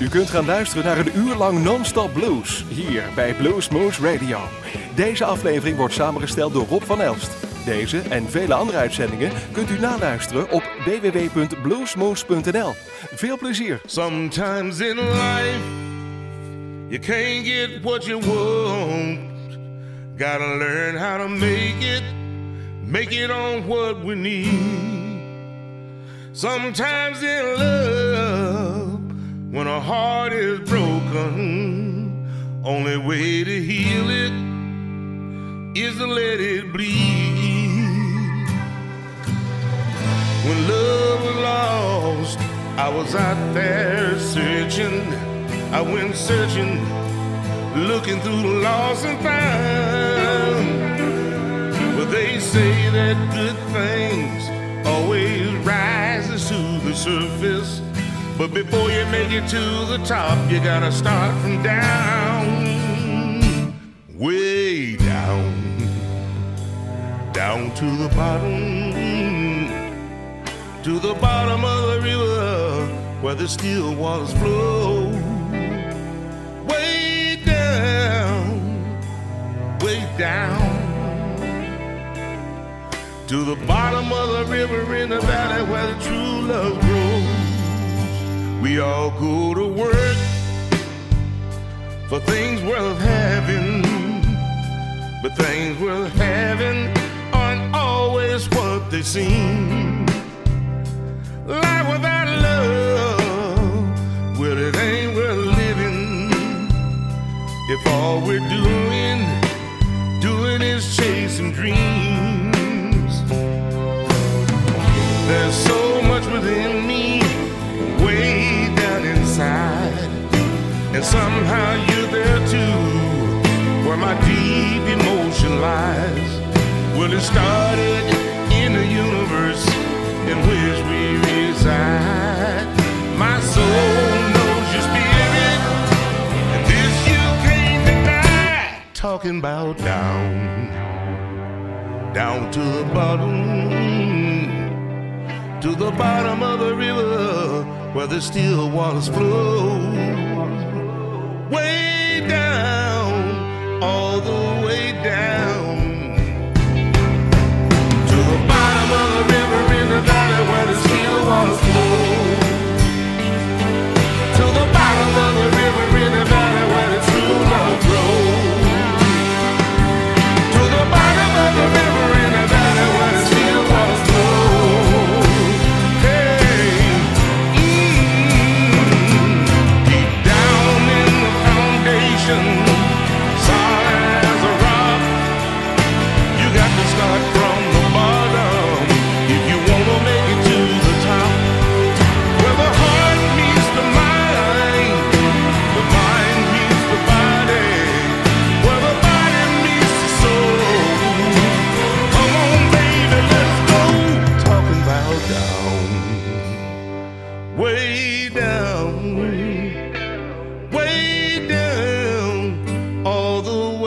U kunt gaan luisteren naar een uur lang non-stop blues hier bij Blues Moose Radio. Deze aflevering wordt samengesteld door Rob van Elst. Deze en vele andere uitzendingen kunt u naluisteren op www.bluesmoose.nl. Veel plezier. Sometimes in life you can't get what you want. Gotta learn how to make it, make it on what we need. Sometimes in love, when a heart is broken, only way to heal it is to let it bleed. When love was lost, I was out there searching. I went searching, looking through the lost and found. But they say that good things always rises to the surface. But before you make it to the top, you gotta start from down, way down, down to the bottom, to the bottom of the river where the still waters flow. Way down, way down. To the bottom of the river in the valley where the true love grows. We all go to work for things worth having, but things worth having aren't always what they seem. Life without love, Well, it started in the universe in which we reside. My soul knows your spirit, and this you can't deny. Talking about down, down to the bottom to the bottom of the river where the still waters flow. Way down, all the way down still waters flow.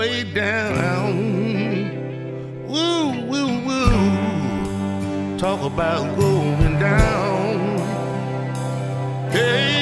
Way down. Woo, woo, woo. Talk about going down. Hey,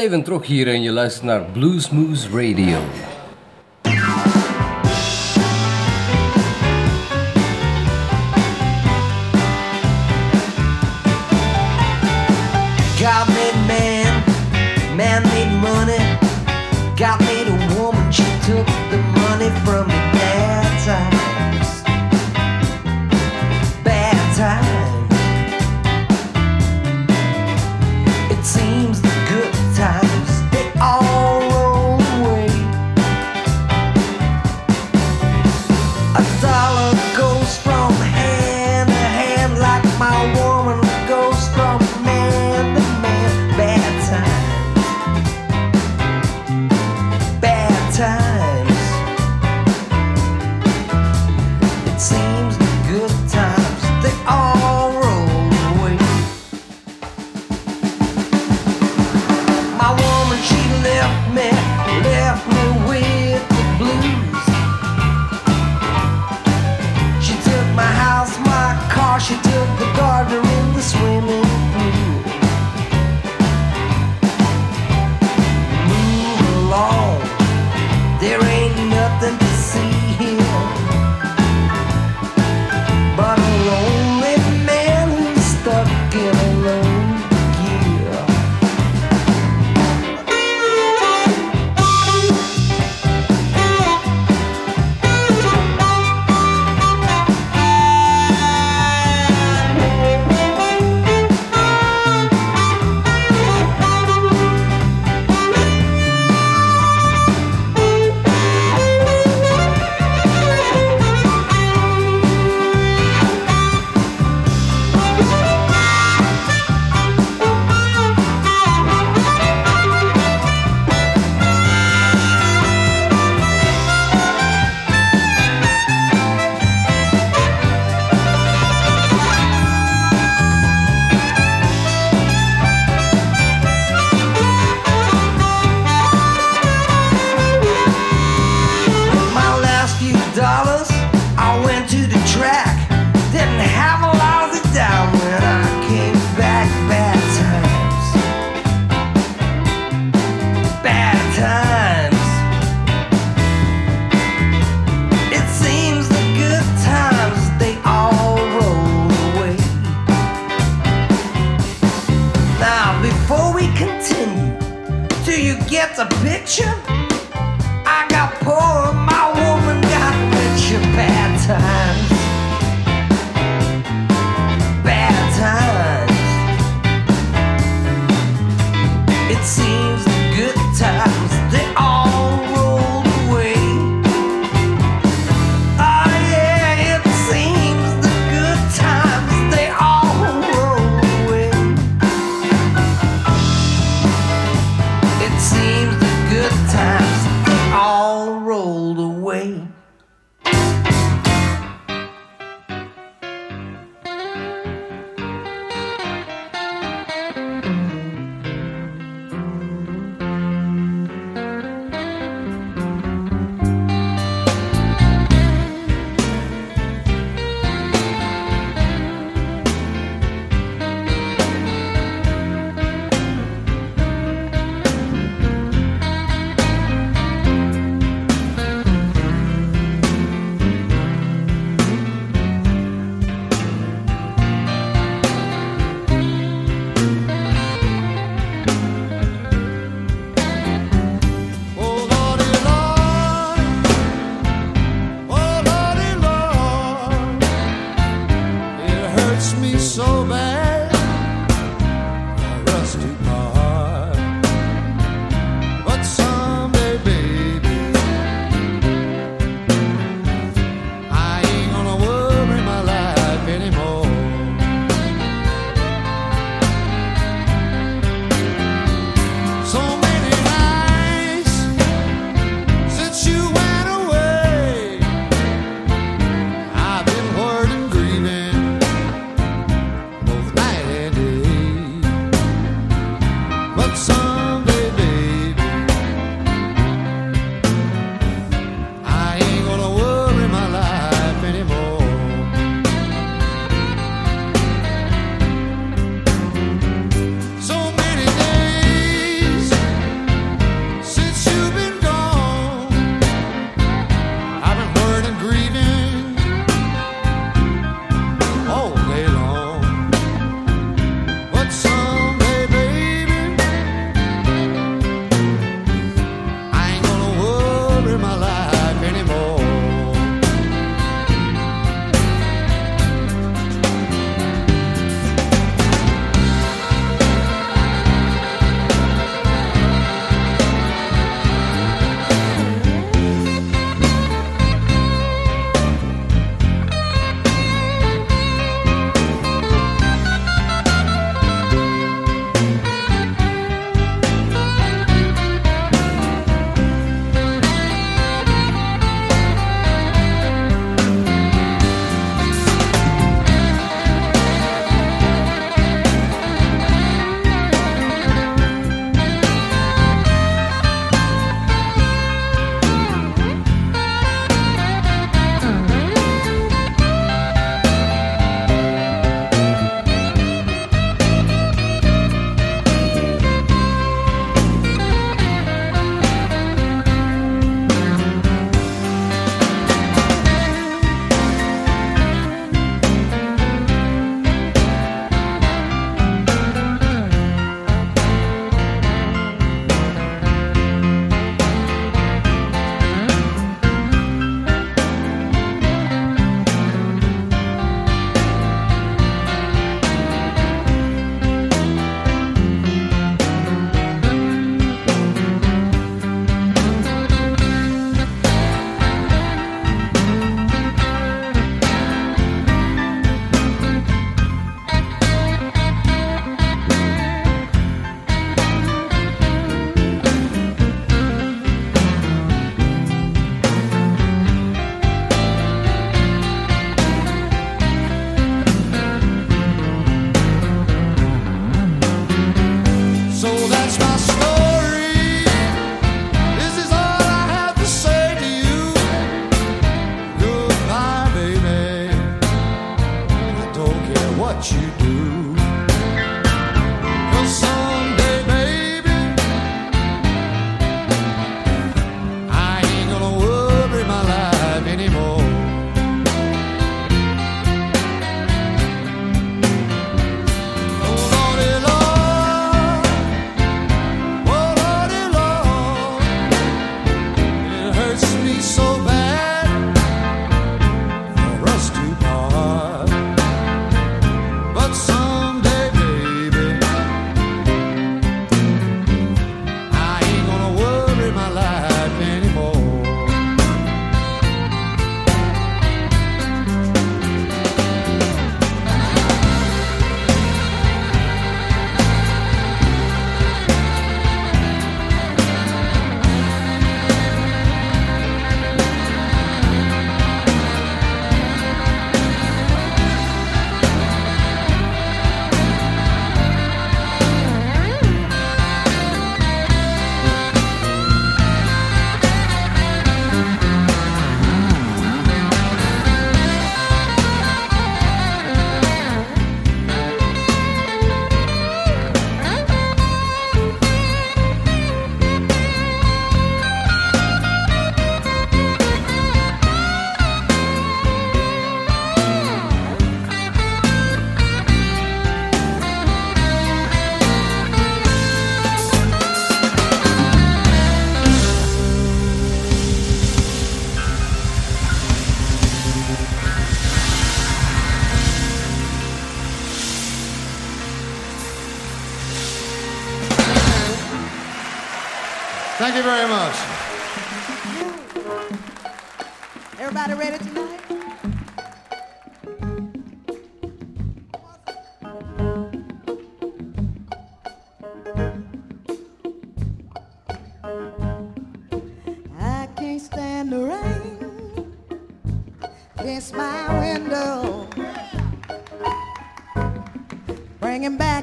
Even Trok hier en je luistert naar Blues Moose Radio.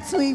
Sweet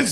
And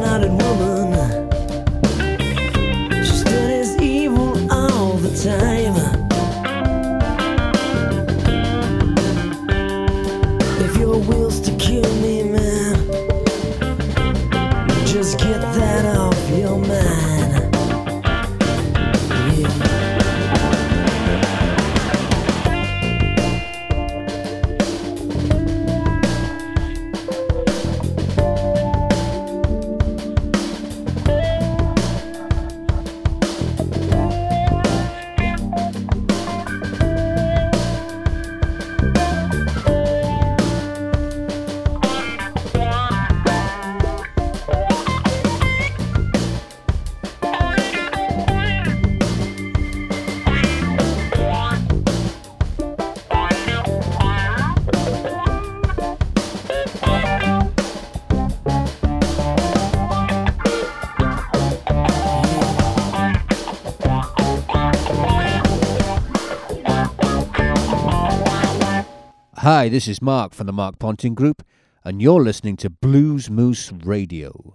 brown-eyed woman. Hi, this is Mark from the Mark Ponting Group, and you're listening to Blues Moose Radio.